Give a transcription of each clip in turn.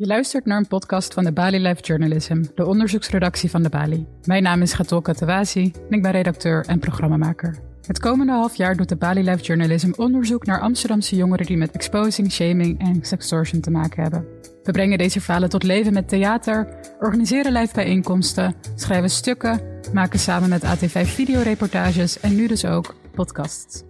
Je luistert naar een podcast van de Bali Life Journalism, de onderzoeksredactie van de Bali. Mijn naam is Gatol Katawasi en ik ben redacteur en programmamaker. Het komende half jaar doet de Bali Life Journalism onderzoek naar Amsterdamse jongeren die met exposing, shaming en sextortion te maken hebben. We brengen deze verhalen tot leven met theater, organiseren live bijeenkomsten, schrijven stukken, maken samen met AT5 videoreportages en nu dus ook podcasts.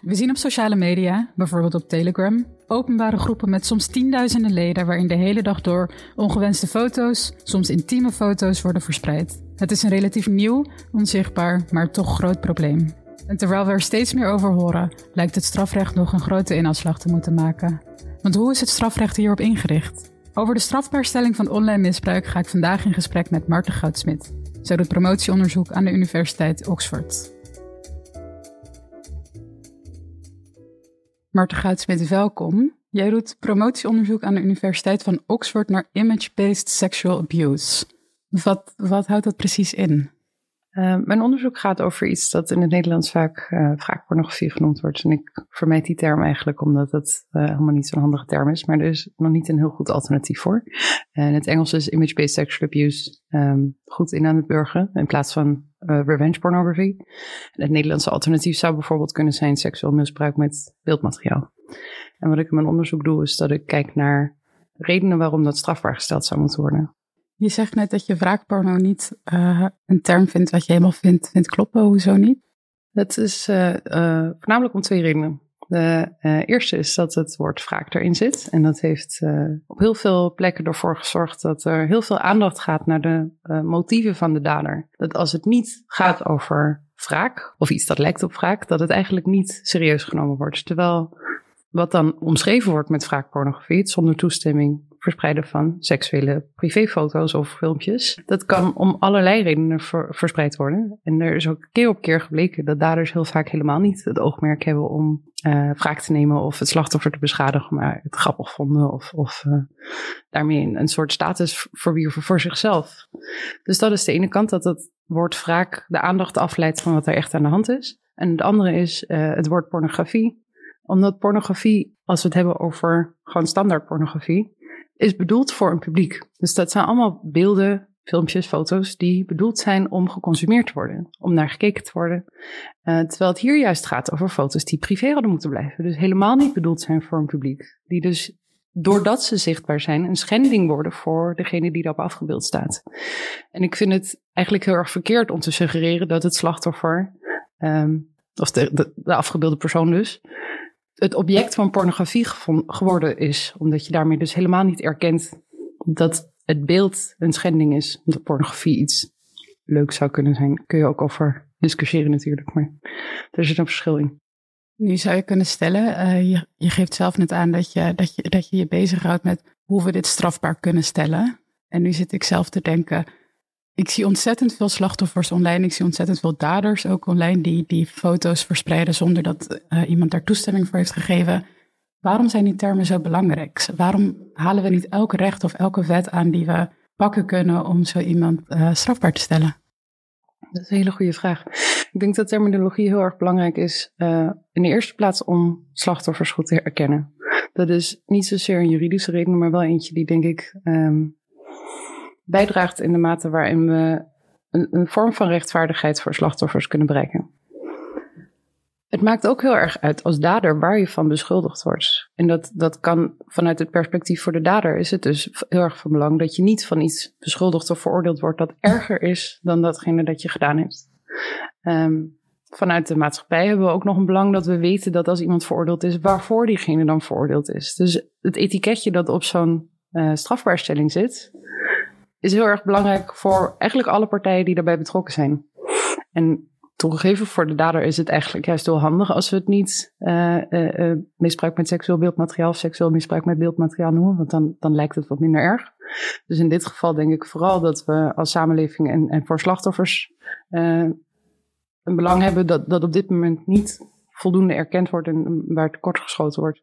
We zien op sociale media, bijvoorbeeld op Telegram, openbare groepen met soms tienduizenden leden waarin de hele dag door ongewenste foto's, soms intieme foto's worden verspreid. Het is een relatief nieuw, onzichtbaar, maar toch groot probleem. En terwijl we er steeds meer over horen, lijkt het strafrecht nog een grote inafslag te moeten maken. Want hoe is het strafrecht hierop ingericht? Over de strafbaarstelling van online misbruik ga ik vandaag in gesprek met Marten Goudsmit. Zij doet promotieonderzoek aan de Universiteit Oxford. Marten Goudsmit, welkom. Jij doet promotieonderzoek aan de Universiteit van Oxford naar image-based sexual abuse. Wat, wat houdt dat precies in? Uh, mijn onderzoek gaat over iets dat in het Nederlands vaak uh, pornografie genoemd wordt. En ik vermijd die term eigenlijk omdat het uh, helemaal niet zo'n handige term is. Maar er is nog niet een heel goed alternatief voor. En het Engels is image-based sexual abuse um, goed in aan het burgen in plaats van revenge pornography. En het Nederlandse alternatief zou bijvoorbeeld kunnen zijn seksueel misbruik met beeldmateriaal. En wat ik in mijn onderzoek doe is dat ik kijk naar redenen waarom dat strafbaar gesteld zou moeten worden. Je zegt net dat je wraakporno niet uh, een term vindt wat je helemaal vindt, vindt kloppen. Hoezo niet? Dat is uh, uh, voornamelijk om twee redenen. De eerste is dat het woord wraak erin zit. En dat heeft op heel veel plekken ervoor gezorgd dat er heel veel aandacht gaat naar de motieven van de dader. Dat als het niet gaat over wraak, of iets dat lijkt op wraak, dat het eigenlijk niet serieus genomen wordt. Terwijl wat dan omschreven wordt met wraakpornografie, zonder toestemming verspreiden van seksuele privéfoto's of filmpjes. Dat kan om allerlei redenen verspreid worden. En er is ook keer op keer gebleken dat daders heel vaak helemaal niet het oogmerk hebben om uh, wraak te nemen of het slachtoffer te beschadigen, maar het grappig vonden of, of uh, daarmee een, een soort status verwierven voor zichzelf. Dus dat is de ene kant, dat het woord wraak de aandacht afleidt van wat er echt aan de hand is. En de andere is uh, het woord pornografie omdat pornografie, als we het hebben over gewoon standaard pornografie, is bedoeld voor een publiek. Dus dat zijn allemaal beelden, filmpjes, foto's die bedoeld zijn om geconsumeerd te worden, om naar gekeken te worden. Uh, terwijl het hier juist gaat over foto's die privé hadden moeten blijven. Dus helemaal niet bedoeld zijn voor een publiek. Die dus doordat ze zichtbaar zijn, een schending worden voor degene die daarop afgebeeld staat. En ik vind het eigenlijk heel erg verkeerd om te suggereren dat het slachtoffer, um, of de, de afgebeelde persoon dus, het object van pornografie geworden is. Omdat je daarmee dus helemaal niet erkent dat het beeld een schending is. Dat pornografie iets leuks zou kunnen zijn. Kun je ook over discussiëren natuurlijk. Maar er zit een verschil in. Nu zou je kunnen stellen, je, je, geeft zelf net aan dat je, dat, je, dat je je bezighoudt met hoe we dit strafbaar kunnen stellen. En nu zit ik zelf te denken, ik zie ontzettend veel slachtoffers online. Ik zie ontzettend veel daders ook online die, die foto's verspreiden zonder dat uh, iemand daar toestemming voor heeft gegeven. Waarom zijn die termen zo belangrijk? Waarom halen we niet elke recht of elke wet aan die we pakken kunnen om zo iemand uh, strafbaar te stellen? Dat is een hele goede vraag. Ik denk dat terminologie heel erg belangrijk is. Uh, in de eerste plaats om slachtoffers goed te herkennen. Dat is niet zozeer een juridische reden, maar wel eentje die denk ik um, bijdraagt in de mate waarin we een, een vorm van rechtvaardigheid voor slachtoffers kunnen bereiken. Het maakt ook heel erg uit als dader waar je van beschuldigd wordt. En dat, dat kan vanuit het perspectief voor de dader is het dus heel erg van belang dat je niet van iets beschuldigd of veroordeeld wordt dat erger is dan datgene dat je gedaan hebt. Um, vanuit de maatschappij hebben we ook nog een belang dat we weten dat als iemand veroordeeld is, waarvoor diegene dan veroordeeld is. Dus het etiketje dat op zo'n uh, strafbaarstelling zit, is heel erg belangrijk voor eigenlijk alle partijen die daarbij betrokken zijn. En toegegeven, voor de dader is het eigenlijk juist heel handig als we het niet uh, uh, uh, misbruik met seksueel beeldmateriaal of seksueel misbruik met beeldmateriaal noemen, want dan, dan lijkt het wat minder erg. Dus in dit geval denk ik vooral dat we als samenleving en, en voor slachtoffers een belang hebben dat, dat op dit moment niet voldoende erkend wordt en waar tekort geschoten wordt,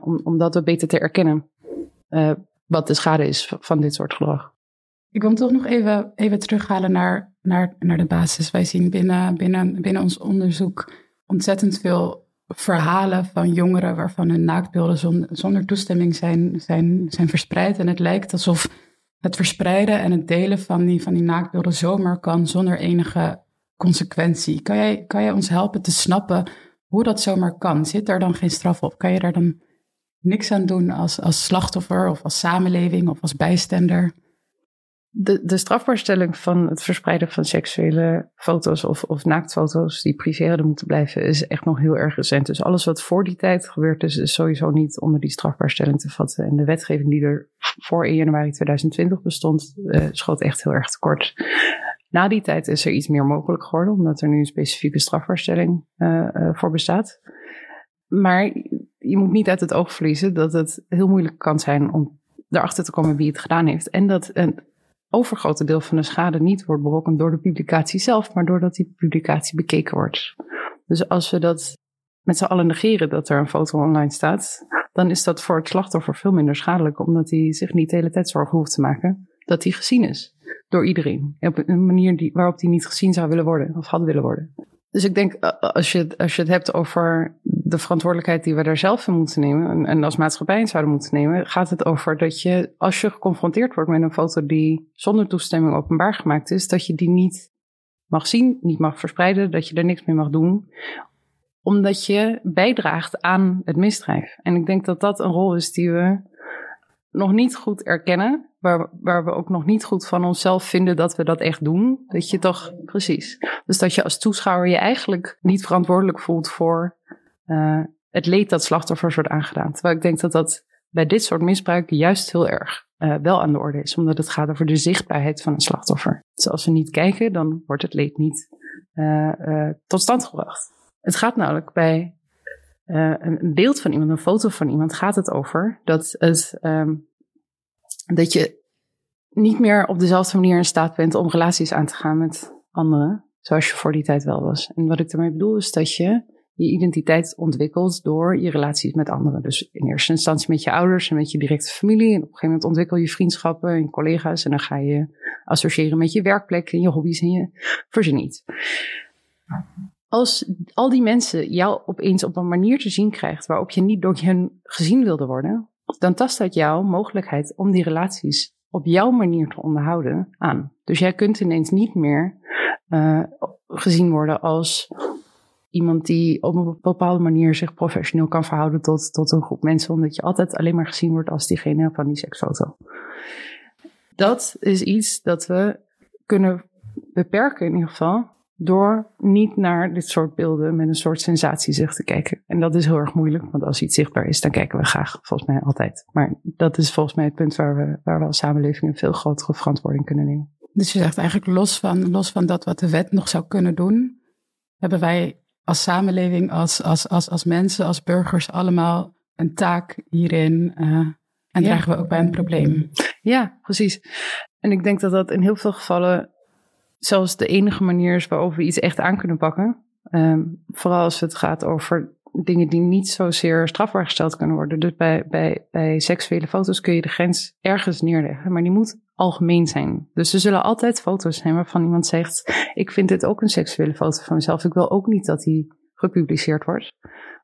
om, om dat beter te erkennen wat de schade is van dit soort gedrag. Ik wil toch nog even, even terughalen naar, naar, naar de basis. Wij zien binnen, binnen, binnen ons onderzoek ontzettend veel verhalen van jongeren waarvan hun naaktbeelden zonder, zonder toestemming zijn, zijn, zijn verspreid. En het lijkt alsof het verspreiden en het delen van die, van die naaktbeelden zomaar kan zonder enige consequentie. Kan jij, kan jij ons helpen te snappen hoe dat zomaar kan? Zit daar dan geen straf op? Kan je daar dan niks aan doen als, als slachtoffer of als samenleving of als bijstander? De, de strafbaarstelling van het verspreiden van seksuele foto's of, of naaktfoto's die privé hadden moeten blijven, is echt nog heel erg recent. Dus alles wat voor die tijd gebeurd is, is sowieso niet onder die strafbaarstelling te vatten. En de wetgeving die er voor 1 januari 2020 bestond, uh, schoot echt heel erg tekort. Na die tijd is er iets meer mogelijk geworden, omdat er nu een specifieke strafbaarstelling uh, uh, voor bestaat. Maar je moet niet uit het oog verliezen dat het heel moeilijk kan zijn om erachter te komen wie het gedaan heeft. En dat een overgrote deel van de schade niet wordt berokkend door de publicatie zelf, maar doordat die publicatie bekeken wordt. Dus als we dat met z'n allen negeren dat er een foto online staat, dan is dat voor het slachtoffer veel minder schadelijk, omdat hij zich niet de hele tijd zorgen hoeft te maken dat hij gezien is door iedereen. Op een manier die, waarop hij niet gezien zou willen worden of had willen worden. Dus ik denk, als je, als je het hebt over de verantwoordelijkheid die we daar zelf in moeten nemen en, en als maatschappij in zouden moeten nemen, gaat het over dat je, als je geconfronteerd wordt met een foto die zonder toestemming openbaar gemaakt is, dat je die niet mag zien, niet mag verspreiden, dat je er niks mee mag doen, omdat je bijdraagt aan het misdrijf. En ik denk dat dat een rol is die we nog niet goed erkennen, waar, waar we ook nog niet goed van onszelf vinden dat we dat echt doen. Dat je toch, precies. Dus dat je als toeschouwer je eigenlijk niet verantwoordelijk voelt voor uh, het leed dat slachtoffers wordt aangedaan. Terwijl ik denk dat dat bij dit soort misbruik juist heel erg uh, wel aan de orde is, omdat het gaat over de zichtbaarheid van een slachtoffer. Dus als we niet kijken, dan wordt het leed niet uh, tot stand gebracht. Het gaat namelijk bij een beeld van iemand, een foto van iemand, gaat het over dat, het, um, dat je niet meer op dezelfde manier in staat bent om relaties aan te gaan met anderen, zoals je voor die tijd wel was. En wat ik daarmee bedoel is dat je je identiteit ontwikkelt door je relaties met anderen. Dus in eerste instantie met je ouders en met je directe familie. En op een gegeven moment ontwikkel je vriendschappen en collega's. En dan ga je associëren met je werkplek en je hobby's en je verzin Als al die mensen jou opeens op een manier te zien krijgt waarop je niet door hen gezien wilde worden, dan tast dat jouw mogelijkheid om die relaties op jouw manier te onderhouden aan. Dus jij kunt ineens niet meer uh, gezien worden als iemand die op een bepaalde manier zich professioneel kan verhouden tot, tot een groep mensen, omdat je altijd alleen maar gezien wordt als diegene van die seksfoto. Dat is iets dat we kunnen beperken in ieder geval door niet naar dit soort beelden met een soort sensatiezicht te kijken. En dat is heel erg moeilijk, want als iets zichtbaar is, dan kijken we graag, volgens mij altijd. Maar dat is volgens mij het punt waar we, waar we als samenleving een veel grotere verantwoording kunnen nemen. Dus je zegt eigenlijk los van, los van dat wat de wet nog zou kunnen doen, hebben wij als samenleving, als, als, als, als mensen, als burgers allemaal een taak hierin. Uh, en ja. dragen we ook bij een probleem. Ja, precies. En ik denk dat dat in heel veel gevallen zelfs de enige manier is waarop we iets echt aan kunnen pakken. Um, vooral als het gaat over dingen die niet zozeer strafbaar gesteld kunnen worden. Dus bij, bij, bij seksuele foto's kun je de grens ergens neerleggen, maar die moet algemeen zijn. Dus er zullen altijd foto's zijn waarvan iemand zegt: Ik vind dit ook een seksuele foto van mezelf. Ik wil ook niet dat die gepubliceerd wordt.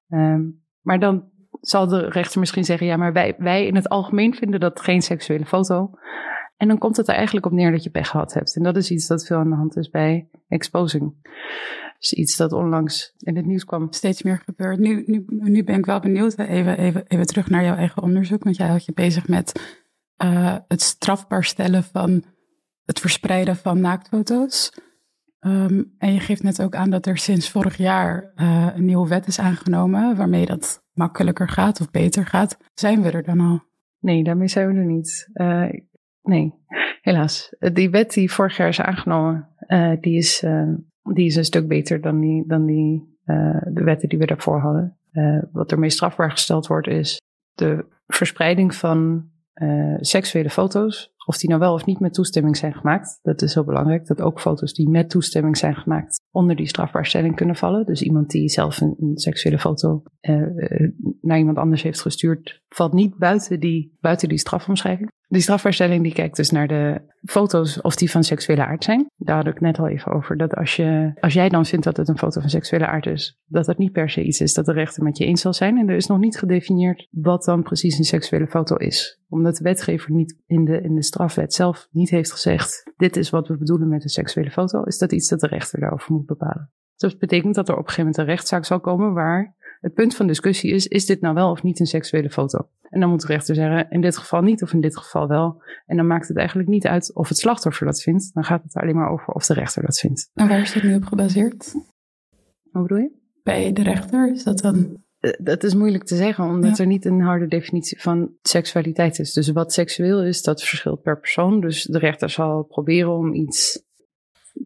Um, maar dan zal de rechter misschien zeggen: Ja, maar wij, wij in het algemeen vinden dat geen seksuele foto. En dan komt het er eigenlijk op neer dat je pech gehad hebt. En dat is iets dat veel aan de hand is bij exposing. Dus iets dat onlangs in het nieuws kwam. Steeds meer gebeurt. Nu, nu, nu ben ik wel benieuwd. Even, even, even terug naar jouw eigen onderzoek. Want jij houdt je bezig met uh, het strafbaar stellen van het verspreiden van naaktfoto's. Um, en je geeft net ook aan dat er sinds vorig jaar uh, een nieuwe wet is aangenomen. waarmee dat makkelijker gaat of beter gaat. Zijn we er dan al? Nee, daarmee zijn we er niet. Uh, nee, helaas. Die wet die vorig jaar is aangenomen, die is die is een stuk beter dan, die, dan die, uh, de wetten die we daarvoor hadden. Uh, wat ermee strafbaar gesteld wordt is de verspreiding van seksuele foto's of die nou wel of niet met toestemming zijn gemaakt. Dat is heel belangrijk, dat ook foto's die met toestemming zijn gemaakt onder die strafbaarstelling kunnen vallen. Dus iemand die zelf een, seksuele foto uh, naar iemand anders heeft gestuurd, valt niet buiten die, buiten die strafomschrijving. Die strafbaarstelling die kijkt dus naar de foto's of die van seksuele aard zijn. Daar had ik net al even over. Dat als, je, als jij dan vindt dat het een foto van seksuele aard is, dat dat niet per se iets is dat de rechter met je eens zal zijn. En er is nog niet gedefinieerd wat dan precies een seksuele foto is. Omdat de wetgever niet in de, in de strafwet zelf niet heeft gezegd, dit is wat we bedoelen met een seksuele foto, is dat iets dat de rechter daarover moet bepalen. Dus dat betekent dat er op een gegeven moment een rechtszaak zal komen waar het punt van discussie is, is dit nou wel of niet een seksuele foto? En dan moet de rechter zeggen, in dit geval niet of in dit geval wel. En dan maakt het eigenlijk niet uit of het slachtoffer dat vindt. Dan gaat het alleen maar over of de rechter dat vindt. En waar is dit nu op gebaseerd? Wat bedoel je? Bij de rechter is dat dan? Eh, dat is moeilijk te zeggen, omdat er niet een harde definitie van seksualiteit is. Dus wat seksueel is, dat verschilt per persoon. Dus de rechter zal proberen om iets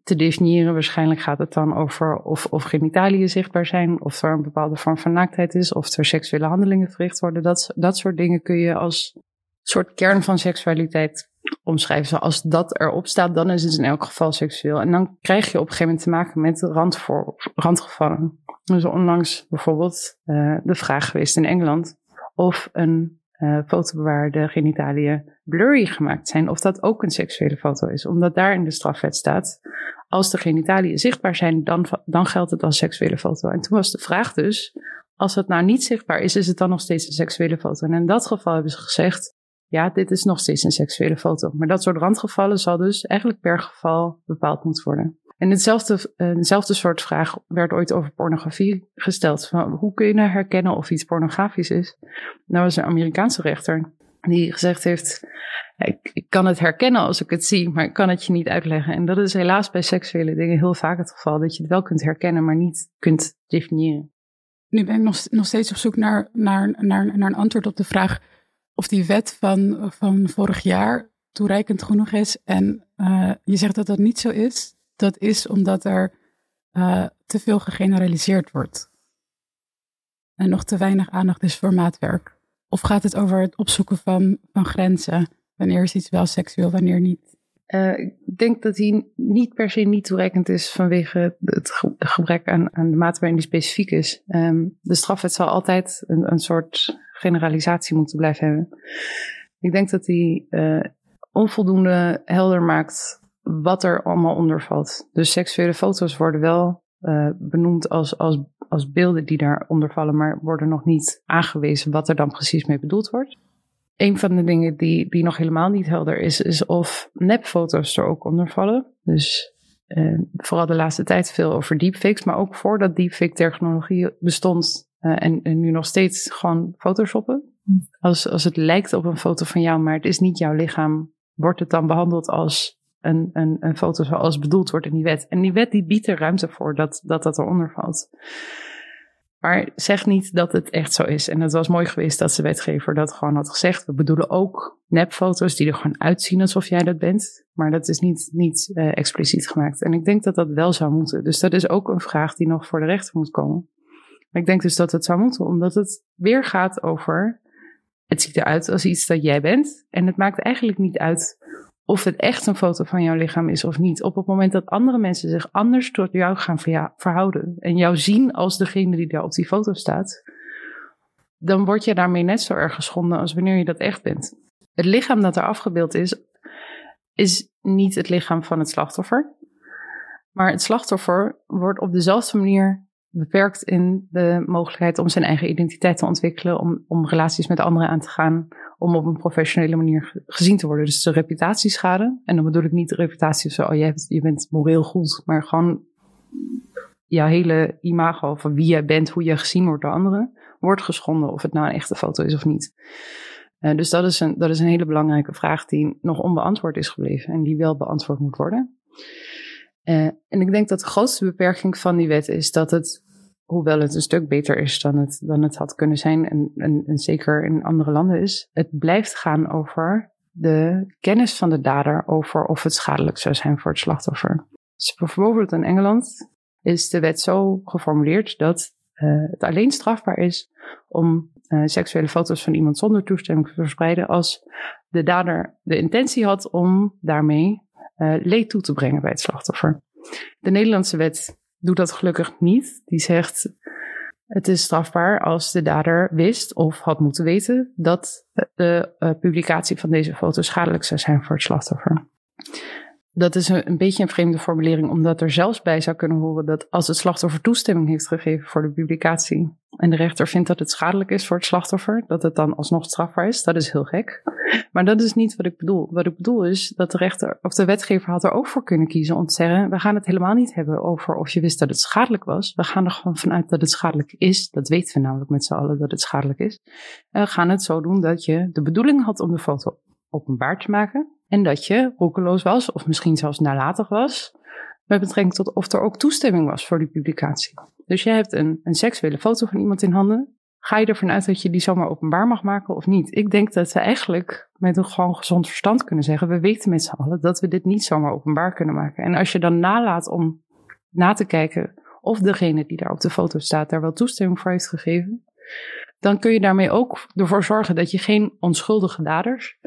te definiëren. Waarschijnlijk gaat het dan over of, of genitaliën zichtbaar zijn, of er een bepaalde vorm van naaktheid is, of er seksuele handelingen verricht worden. Dat, dat soort dingen kun je als soort kern van seksualiteit omschrijven. Als dat erop staat, dan is het in elk geval seksueel. En dan krijg je op een gegeven moment te maken met randvoor, randgevallen. Dus onlangs bijvoorbeeld uh, de vraag geweest in Engeland of een uh, foto waar de genitaliën blurry gemaakt zijn, of dat ook een seksuele foto is. Omdat daar in de strafwet staat, als de genitaliën zichtbaar zijn, dan, dan geldt het als seksuele foto. En toen was de vraag dus, als het nou niet zichtbaar is, is het dan nog steeds een seksuele foto? En in dat geval hebben ze gezegd, ja, dit is nog steeds een seksuele foto. Maar dat soort randgevallen zal dus eigenlijk per geval bepaald moeten worden. En hetzelfde, hetzelfde soort vraag werd ooit over pornografie gesteld. Van hoe kun je nou herkennen of iets pornografisch is? Nou was een Amerikaanse rechter die gezegd heeft, ik, kan het herkennen als ik het zie, maar ik kan het je niet uitleggen. En dat is helaas bij seksuele dingen heel vaak het geval, dat je het wel kunt herkennen, maar niet kunt definiëren. Nu ben ik nog, nog steeds op zoek naar, naar, naar, een antwoord op de vraag of die wet van, van vorig jaar toereikend genoeg is. En uh, je zegt dat dat niet zo is dat is omdat er uh, te veel gegeneraliseerd wordt. En nog te weinig aandacht is voor maatwerk. Of gaat het over het opzoeken van, van grenzen? Wanneer is iets wel seksueel, wanneer niet? Uh, ik denk dat die niet per se niet toereikend is vanwege het gebrek aan, aan de mate waarin die specifiek is. Um, de strafwet zal altijd een, een soort generalisatie moeten blijven hebben. Ik denk dat die uh, onvoldoende helder maakt wat er allemaal onder valt. Dus seksuele foto's worden wel uh, benoemd als, als, als beelden die daaronder vallen, maar worden nog niet aangewezen wat er dan precies mee bedoeld wordt. Een van de dingen die, die nog helemaal niet helder is, is of nepfoto's er ook onder vallen. Dus uh, vooral de laatste tijd veel over deepfakes, maar ook voordat deepfake-technologie bestond uh, en, en, nu nog steeds gewoon photoshoppen. Als, als het lijkt op een foto van jou, maar het is niet jouw lichaam, wordt het dan behandeld als een, een, een foto zoals bedoeld wordt in die wet. En die wet die biedt er ruimte voor dat dat, dat eronder valt. Maar zeg niet dat het echt zo is. En het was mooi geweest dat de wetgever dat gewoon had gezegd. We bedoelen ook nepfoto's die er gewoon uitzien alsof jij dat bent. Maar dat is niet, niet uh, expliciet gemaakt. En ik denk dat dat wel zou moeten. Dus dat is ook een vraag die nog voor de rechter moet komen. Maar ik denk dus dat het zou moeten, omdat het weer gaat over. Het ziet eruit als iets dat jij bent. En het maakt eigenlijk niet uit of het echt een foto van jouw lichaam is of niet. Op het moment dat andere mensen zich anders tot jou gaan verhouden en jou zien als degene die daar op die foto staat, dan word je daarmee net zo erg geschonden als wanneer je dat echt bent. Het lichaam dat er afgebeeld is, is niet het lichaam van het slachtoffer. Maar het slachtoffer wordt op dezelfde manier beperkt in de mogelijkheid om zijn eigen identiteit te ontwikkelen, om, om relaties met anderen aan te gaan, om op een professionele manier gezien te worden. Dus de reputatieschade, en dan bedoel ik niet de reputatie zo, oh je, je bent moreel goed, maar gewoon jouw hele imago van wie jij bent, hoe je gezien wordt door anderen, wordt geschonden, of het nou een echte foto is of niet. Uh, dus dat is, een, dat is een hele belangrijke vraag die nog onbeantwoord is gebleven en die wel beantwoord moet worden. Uh, en ik denk dat de grootste beperking van die wet is dat het hoewel het een stuk beter is dan het, dan het had kunnen zijn en, en, zeker in andere landen is, het blijft gaan over de kennis van de dader over of het schadelijk zou zijn voor het slachtoffer. Dus bijvoorbeeld in Engeland is de wet zo geformuleerd dat uh, het alleen strafbaar is om uh, seksuele foto's van iemand zonder toestemming te verspreiden als de dader de intentie had om daarmee uh, leed toe te brengen bij het slachtoffer. De Nederlandse wet doet dat gelukkig niet. Die zegt het is strafbaar als de dader wist of had moeten weten dat de uh, publicatie van deze foto schadelijk zou zijn voor het slachtoffer dat is een, een, beetje een vreemde formulering, omdat er zelfs bij zou kunnen horen dat als het slachtoffer toestemming heeft gegeven voor de publicatie en de rechter vindt dat het schadelijk is voor het slachtoffer, dat het dan alsnog strafbaar is. Dat is heel gek. Maar dat is niet wat ik bedoel. Wat ik bedoel is dat de rechter of de wetgever had er ook voor kunnen kiezen om te zeggen: we gaan het helemaal niet hebben over of je wist dat het schadelijk was. We gaan er gewoon vanuit dat het schadelijk is. Dat weten we namelijk met z'n allen dat het schadelijk is. We gaan het zo doen dat je de bedoeling had om de foto openbaar te maken. En dat je roekeloos was, of misschien zelfs nalatig was, met betrekking tot of er ook toestemming was voor die publicatie. Dus je hebt een, een seksuele foto van iemand in handen. Ga je ervan uit dat je die zomaar openbaar mag maken of niet? Ik denk dat we eigenlijk met een gewoon gezond verstand kunnen zeggen: we weten met z'n allen dat we dit niet zomaar openbaar kunnen maken. En als je dan nalaat om na te kijken of degene die daar op de foto staat daar wel toestemming voor heeft gegeven, dan kun je daarmee ook ervoor zorgen dat je geen onschuldige daders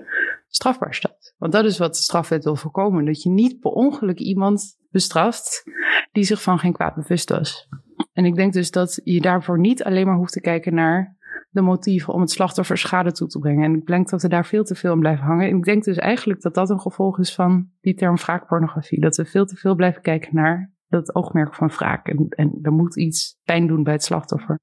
strafbaar stelt. Want dat is wat de strafwet wil voorkomen. Dat je niet per ongeluk iemand bestraft die zich van geen kwaad bewust was. En ik denk dus dat je daarvoor niet alleen maar hoeft te kijken naar de motieven om het slachtoffer schade toe te brengen. En ik denk dat we daar veel te veel aan blijven hangen. En ik denk dus eigenlijk dat dat een gevolg is van die term wraakpornografie. Dat we veel te veel blijven kijken naar dat oogmerk van wraak. En, en er moet iets pijn doen bij het slachtoffer.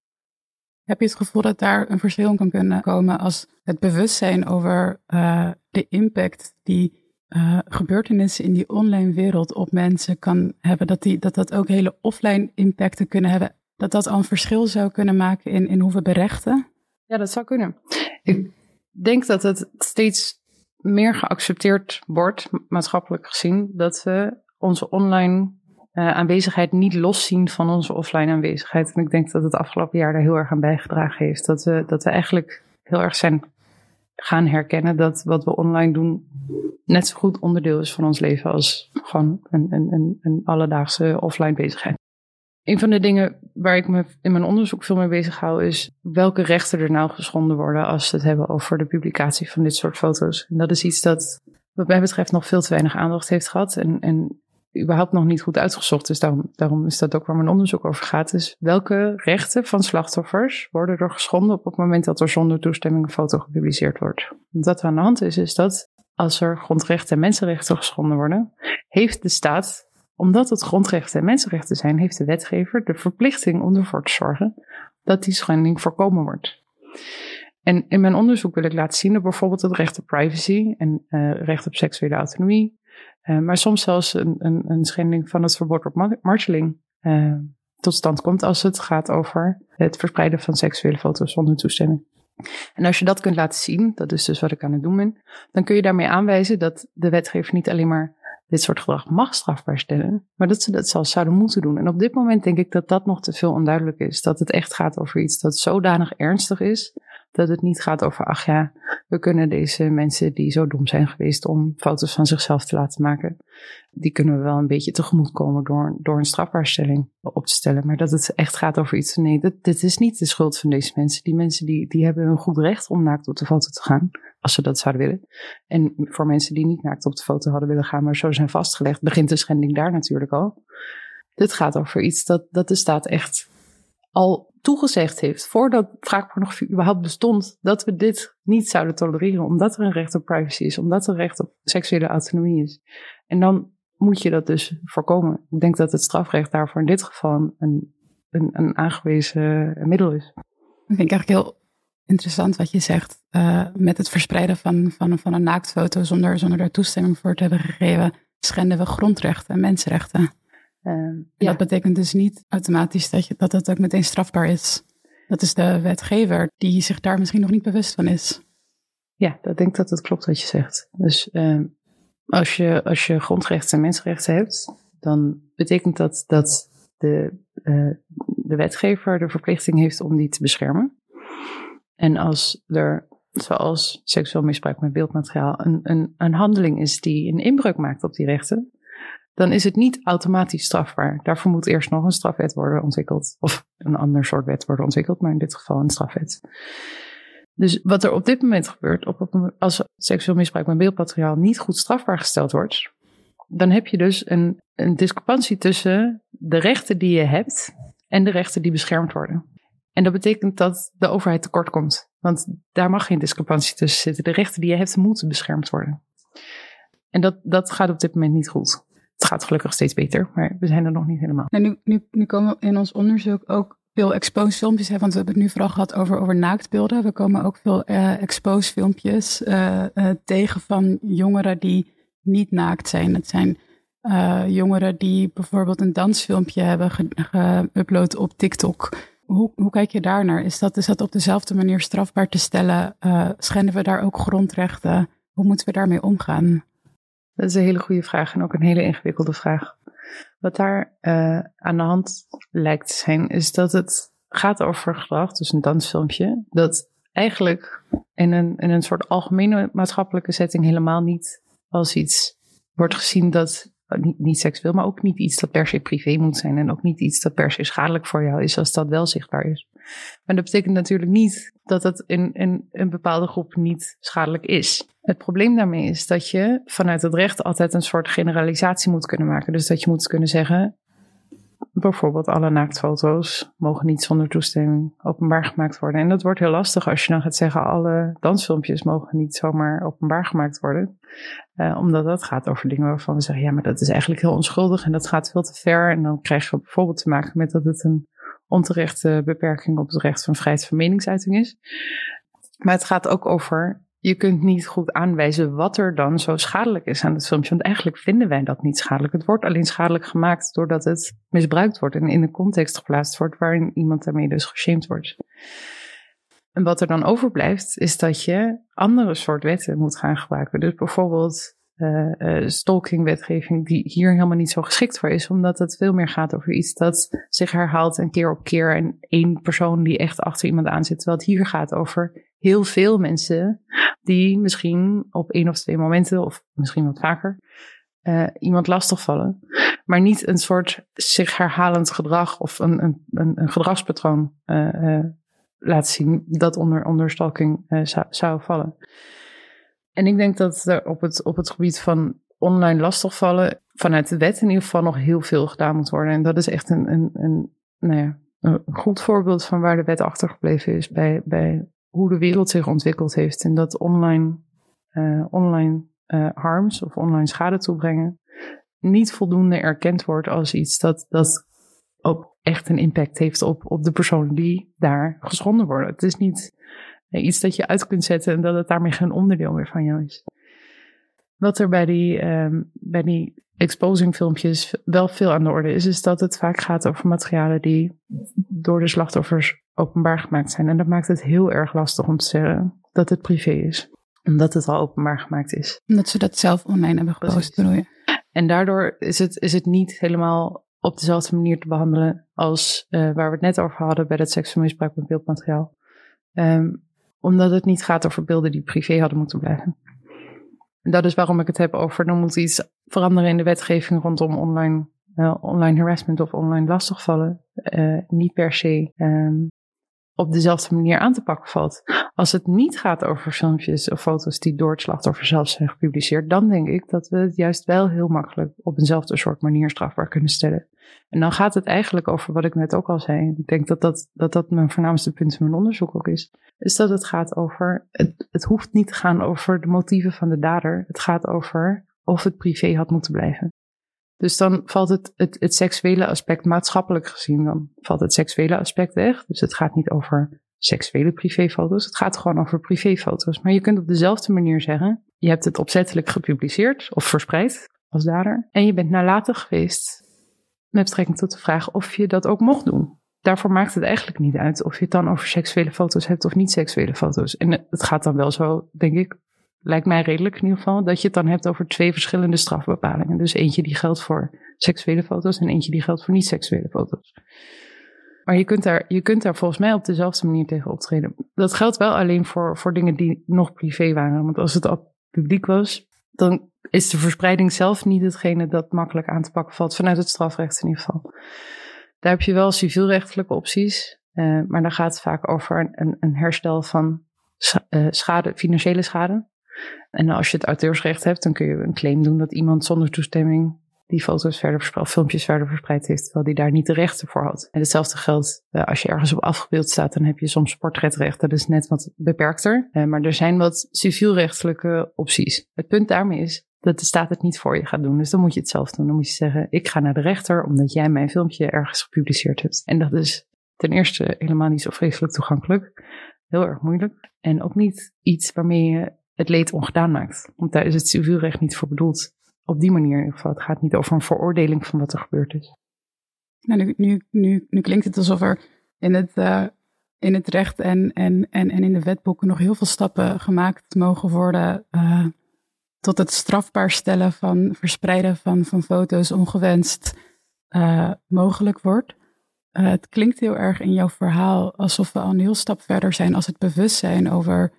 Heb je het gevoel dat daar een verschil kan kunnen komen als het bewustzijn over uh, de impact die uh, gebeurtenissen in die online wereld op mensen kan hebben, dat, die, dat dat ook hele offline impacten kunnen hebben, dat dat al een verschil zou kunnen maken in, in hoe we berechten? Ja, dat zou kunnen. Ik denk dat het steeds meer geaccepteerd wordt, maatschappelijk gezien, dat we onze online uh, aanwezigheid niet loszien van onze offline aanwezigheid. En ik denk dat het afgelopen jaar daar heel erg aan bijgedragen heeft. Dat we, dat we eigenlijk heel erg zijn gaan herkennen dat wat we online doen net zo goed onderdeel is van ons leven als gewoon een, een, een, een alledaagse offline bezigheid. Een van de dingen waar ik me in mijn onderzoek veel mee bezig hou, is welke rechten er nou geschonden worden als we het hebben over de publicatie van dit soort foto's. En dat is iets dat wat mij betreft nog veel te weinig aandacht heeft gehad. En, en überhaupt nog niet goed uitgezocht. Dus daarom, daarom is dat ook waar mijn onderzoek over gaat. Dus welke rechten van slachtoffers worden er geschonden op het moment dat er zonder toestemming een foto gepubliceerd wordt? Wat er aan de hand is, is dat als er grondrechten en mensenrechten geschonden worden, heeft de staat, omdat het grondrechten en mensenrechten zijn, heeft de wetgever de verplichting om ervoor te zorgen dat die schending voorkomen wordt. En in mijn onderzoek wil ik laten zien dat bijvoorbeeld het recht op privacy en uh, recht op seksuele autonomie, uh, maar soms zelfs een, een, een, schending van het verbod op marteling uh, tot stand komt als het gaat over het verspreiden van seksuele foto's zonder toestemming. En als je dat kunt laten zien, dat is dus wat ik aan het doen ben, dan kun je daarmee aanwijzen dat de wetgever niet alleen maar dit soort gedrag mag strafbaar stellen, maar dat ze dat zelfs zouden moeten doen. En op dit moment denk ik dat dat nog te veel onduidelijk is. Dat het echt gaat over iets dat zodanig ernstig is, dat het niet gaat over, ach ja, we kunnen deze mensen die zo dom zijn geweest om foto's van zichzelf te laten maken, die kunnen we wel een beetje tegemoetkomen door, door een strafbaarstelling op te stellen. Maar dat het echt gaat over iets, nee, dit, dit is niet de schuld van deze mensen. Die mensen die, die hebben een goed recht om naakt op de foto te gaan, als ze dat zouden willen. En voor mensen die niet naakt op de foto hadden willen gaan, maar zo zijn vastgelegd, begint de schending daar natuurlijk al. Dit gaat over iets dat, dat de staat echt al toegezegd heeft, voordat wraakpornografie überhaupt bestond, dat we dit niet zouden tolereren, omdat er een recht op privacy is, omdat er een recht op seksuele autonomie is. En dan moet je dat dus voorkomen. Ik denk dat het strafrecht daarvoor in dit geval een, een, een aangewezen middel is. Ik vind eigenlijk heel interessant wat je zegt. Uh, met het verspreiden van, van, van een naaktfoto zonder, zonder daar toestemming voor te hebben gegeven, schenden we grondrechten en mensenrechten. Uh, Dat betekent dus niet automatisch dat, je, dat het ook meteen strafbaar is. Dat is de wetgever die zich daar misschien nog niet bewust van is. Ja, dat denk dat het klopt wat je zegt. Dus uh, als, je, als je grondrechten en mensenrechten hebt, dan betekent dat dat de, uh, de wetgever de verplichting heeft om die te beschermen. En als er, zoals seksueel misbruik met beeldmateriaal, een, een, een handeling is die een inbreuk maakt op die rechten, dan is het niet automatisch strafbaar. Daarvoor moet eerst nog een strafwet worden ontwikkeld. Of een ander soort wet worden ontwikkeld, maar in dit geval een strafwet. Dus wat er op dit moment gebeurt, op, als seksueel misbruik met beeldmateriaal niet goed strafbaar gesteld wordt, dan heb je dus een, een discrepantie tussen de rechten die je hebt en de rechten die beschermd worden. En dat betekent dat de overheid tekort komt. Want daar mag geen discrepantie tussen zitten. De rechten die je hebt moeten beschermd worden. En dat, dat gaat op dit moment niet goed. Het gaat gelukkig steeds beter, maar we zijn er nog niet helemaal. Nou, nu, nu, nu komen in ons onderzoek ook veel exposed filmpjes, hè, want we hebben het nu vooral gehad over, over naaktbeelden. We komen ook veel uh, exposed filmpjes uh, uh, tegen van jongeren die niet naakt zijn. Het zijn jongeren die bijvoorbeeld een dansfilmpje hebben geüpload op TikTok. Hoe, hoe kijk je daar naar? Is dat, is dat op dezelfde manier strafbaar te stellen? schenden we daar ook grondrechten? Hoe moeten we daarmee omgaan? Dat is een hele goede vraag en ook een hele ingewikkelde vraag. Wat daar uh, aan de hand lijkt te zijn, is dat het gaat over gedrag, dus een dansfilmpje, dat eigenlijk in een, in een soort algemene maatschappelijke setting helemaal niet als iets wordt gezien dat niet, niet seksueel, maar ook niet iets dat per se privé moet zijn en ook niet iets dat per se schadelijk voor jou is als dat wel zichtbaar is. Maar dat betekent natuurlijk niet dat het in, in een bepaalde groep niet schadelijk is. Het probleem daarmee is dat je vanuit het recht altijd een soort generalisatie moet kunnen maken. Dus dat je moet kunnen zeggen, bijvoorbeeld alle naaktfoto's mogen niet zonder toestemming openbaar gemaakt worden. En dat wordt heel lastig als je dan gaat zeggen, alle dansfilmpjes mogen niet zomaar openbaar gemaakt worden. Uh, omdat dat gaat over dingen waarvan we zeggen, ja, maar dat is eigenlijk heel onschuldig en dat gaat veel te ver. En dan krijg je bijvoorbeeld te maken met dat het een onterechte beperking op het recht van vrijheid van meningsuiting is. Maar het gaat ook over je kunt niet goed aanwijzen wat er dan zo schadelijk is aan het filmpje. Want eigenlijk vinden wij dat niet schadelijk. Het wordt alleen schadelijk gemaakt doordat het misbruikt wordt en in een context geplaatst wordt waarin iemand daarmee dus geshamed wordt. En wat er dan overblijft, is dat je andere soort wetten moet gaan gebruiken. Dus bijvoorbeeld uh, stalking-wetgeving, die hier helemaal niet zo geschikt voor is, omdat het veel meer gaat over iets dat zich herhaalt en keer op keer en één persoon die echt achter iemand aan zit. Terwijl het hier gaat over heel veel mensen die misschien op één of twee momenten, of misschien wat vaker, uh, iemand lastigvallen. Maar niet een soort zich herhalend gedrag of een, een, een, een gedragspatroon laten zien dat onder, onder stalking zou, zou vallen. En ik denk dat er op het, op het gebied van online lastigvallen vanuit de wet in ieder geval nog heel veel gedaan moet worden. En dat is echt een, een, een, nou ja, een goed voorbeeld van waar de wet achtergebleven is bij, bij hoe de wereld zich ontwikkeld heeft. En dat online, uh, online uh, harms of online schade toebrengen niet voldoende erkend wordt als iets dat, dat ook echt een impact heeft op, op de persoon die daar geschonden worden. Het is niet iets dat je uit kunt zetten en dat het daarmee geen onderdeel meer van jou is. Wat er bij die, um, bij die exposing filmpjes wel veel aan de orde is, is dat het vaak gaat over materialen die door de slachtoffers openbaar gemaakt zijn. En dat maakt het heel erg lastig om te zeggen dat het privé is. Omdat het al openbaar gemaakt is. Omdat ze dat zelf online hebben gepost, bedoel je? En daardoor is het, is het niet helemaal op dezelfde manier te behandelen als uh, waar we het net over hadden bij dat seksueel misbruik met beeldmateriaal. Um, omdat het niet gaat over beelden die privé hadden moeten blijven. En dat is waarom ik het heb over, dan moet iets veranderen in de wetgeving rondom online, uh, online harassment of online lastigvallen. Uh, niet per se um, op dezelfde manier aan te pakken valt. Als het niet gaat over filmpjes of foto's die door het slachtoffer zelf zijn gepubliceerd, dan denk ik dat we het juist wel heel makkelijk op eenzelfde soort manier strafbaar kunnen stellen. En dan gaat het eigenlijk over wat ik net ook al zei. Ik denk dat dat, dat, dat mijn voornaamste punt in mijn onderzoek ook is. Is dat het gaat over, het, het hoeft niet te gaan over de motieven van de dader. Het gaat over of het privé had moeten blijven. Dus dan valt het, het, seksuele aspect maatschappelijk gezien, dan valt het seksuele aspect weg. Dus het gaat niet over seksuele privéfoto's. Het gaat gewoon over privéfoto's. Maar je kunt op dezelfde manier zeggen, je hebt het opzettelijk gepubliceerd of verspreid als dader. En je bent nalatig geweest met betrekking tot de vraag of je dat ook mocht doen. Daarvoor maakt het eigenlijk niet uit of je het dan over seksuele foto's hebt of niet seksuele foto's. En het gaat dan wel zo, denk ik, lijkt mij redelijk in ieder geval, dat je het dan hebt over twee verschillende strafbepalingen. Dus eentje die geldt voor seksuele foto's en eentje die geldt voor niet-seksuele foto's. Maar je kunt, daar, je kunt daar volgens mij op dezelfde manier tegen optreden. Dat geldt wel alleen voor, voor dingen die nog privé waren. Want als het al publiek was, dan is de verspreiding zelf niet hetgene dat makkelijk aan te pakken valt, vanuit het strafrecht in ieder geval. Daar heb je wel civielrechtelijke opties, uh, maar dan gaat het vaak over een, een herstel van uh, schade, financiële schade. En als je het auteursrecht hebt, dan kun je een claim doen dat iemand zonder toestemming die foto's verder verspreid, filmpjes verder verspreid heeft, terwijl die daar niet de rechten voor had. En hetzelfde geldt uh, als je ergens op afgebeeld staat, dan heb je soms portretrecht. Dat is net wat beperkter. Uh, maar er zijn wat civielrechtelijke opties. Het punt daarmee is dat de staat het niet voor je gaat doen. Dus dan moet je het zelf doen. Dan moet je zeggen, ik ga naar de rechter omdat jij mijn filmpje ergens gepubliceerd hebt. En dat is ten eerste helemaal niet zo vreselijk toegankelijk. Heel erg moeilijk. En ook niet iets waarmee je het leed ongedaan maakt. Want daar is het civielrecht niet voor bedoeld op die manier in ieder geval. Het gaat niet over een veroordeling van wat er gebeurd is. Nou, nu, nu, nu, klinkt het alsof er in het, uh, in het recht en, en, en, en in de wetboeken nog heel veel stappen gemaakt mogen worden uh, tot het strafbaar stellen van verspreiden van, van foto's ongewenst uh, mogelijk wordt. het klinkt heel erg in jouw verhaal alsof we al een heel stap verder zijn als het bewustzijn over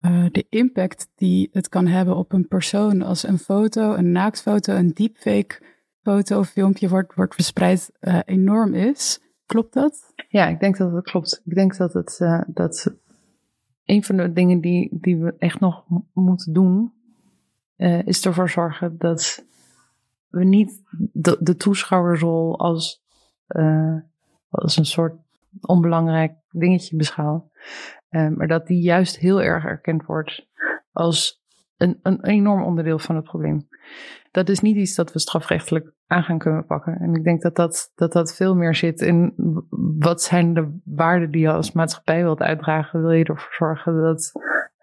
uh, de impact die het kan hebben op een persoon als een foto, een naaktfoto, een deepfake foto of filmpje wordt, wordt verspreid uh, enorm is. Klopt dat? Ja, ik denk dat het klopt. Ik denk dat het uh, dat een van de dingen die, die we echt nog moeten doen, is ervoor zorgen dat we niet de, de toeschouwersrol als, als een soort onbelangrijk dingetje beschouwen. Um, maar dat die juist heel erg erkend wordt als een, een enorm onderdeel van het probleem. Dat is niet iets dat we strafrechtelijk aan gaan kunnen pakken. En ik denk dat dat, dat, dat veel meer zit in wat zijn de waarden die je als maatschappij wilt uitdragen. Wil je ervoor zorgen dat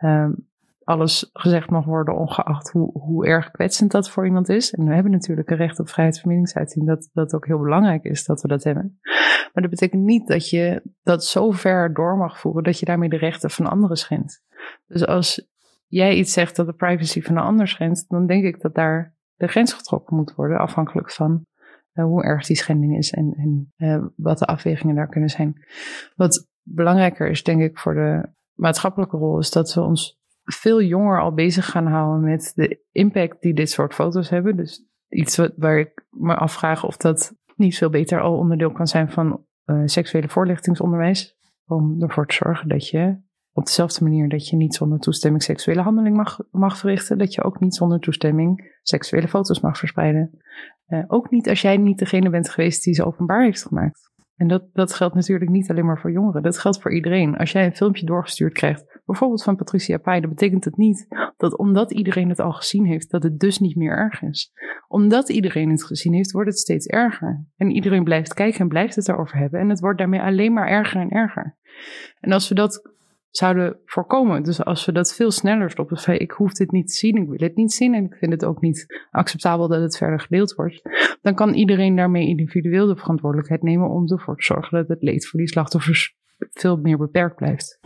um, alles gezegd mag worden, ongeacht hoe, hoe erg kwetsend dat voor iemand is. En we hebben natuurlijk een recht op vrijheid van meningsuiting, dat dat ook heel belangrijk is dat we dat hebben. Maar dat betekent niet dat je dat zo ver door mag voeren dat je daarmee de rechten van anderen schendt. Dus als jij iets zegt dat de privacy van een ander schendt, dan denk ik dat daar de grens getrokken moet worden, afhankelijk van uh, hoe erg die schending is en, en uh, wat de afwegingen daar kunnen zijn. Wat belangrijker is, denk ik, voor de maatschappelijke rol, is dat we ons veel jonger al bezig gaan houden met de impact die dit soort foto's hebben. Dus iets wat, waar ik me afvraag of dat niet veel beter al onderdeel kan zijn van uh, seksuele voorlichtingsonderwijs. Om ervoor te zorgen dat je op dezelfde manier dat je niet zonder toestemming seksuele handeling mag, mag verrichten, dat je ook niet zonder toestemming seksuele foto's mag verspreiden. Uh, ook niet als jij niet degene bent geweest die ze openbaar heeft gemaakt. En dat, dat geldt natuurlijk niet alleen maar voor jongeren. Dat geldt voor iedereen. Als jij een filmpje doorgestuurd krijgt, bijvoorbeeld van Patricia Pai, dan betekent het niet dat omdat iedereen het al gezien heeft, dat het dus niet meer erg is. Omdat iedereen het gezien heeft, wordt het steeds erger. En iedereen blijft kijken en blijft het daarover hebben. En het wordt daarmee alleen maar erger en erger. En als we dat zouden voorkomen. Dus als we dat veel sneller stoppen, van ik hoef dit niet te zien, ik wil het niet zien en ik vind het ook niet acceptabel dat het verder gedeeld wordt, dan kan iedereen daarmee individueel de verantwoordelijkheid nemen om ervoor te zorgen dat het leed voor die slachtoffers veel meer beperkt blijft.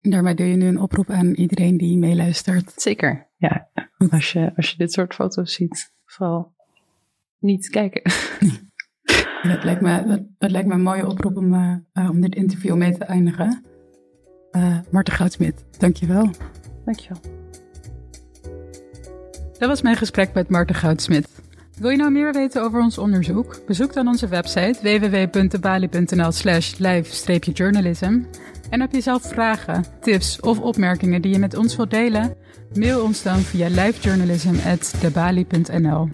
Daarmee doe je nu een oproep aan iedereen die meeluistert. Zeker, ja. Als je, als je dit soort foto's ziet, vooral niet kijken. Dat lijkt me, dat, lijkt me een mooie oproep om, uh, om dit interview mee te eindigen. Uh, Marten Goudsmit, dankjewel. Dankjewel. Dat was mijn gesprek met Marten Goudsmit. Wil je nou meer weten over ons onderzoek? Bezoek dan onze website www.bali.nl slash live-journalism. En heb je zelf vragen, tips of opmerkingen die je met ons wilt delen? Mail ons dan via livejournalism.debali.nl.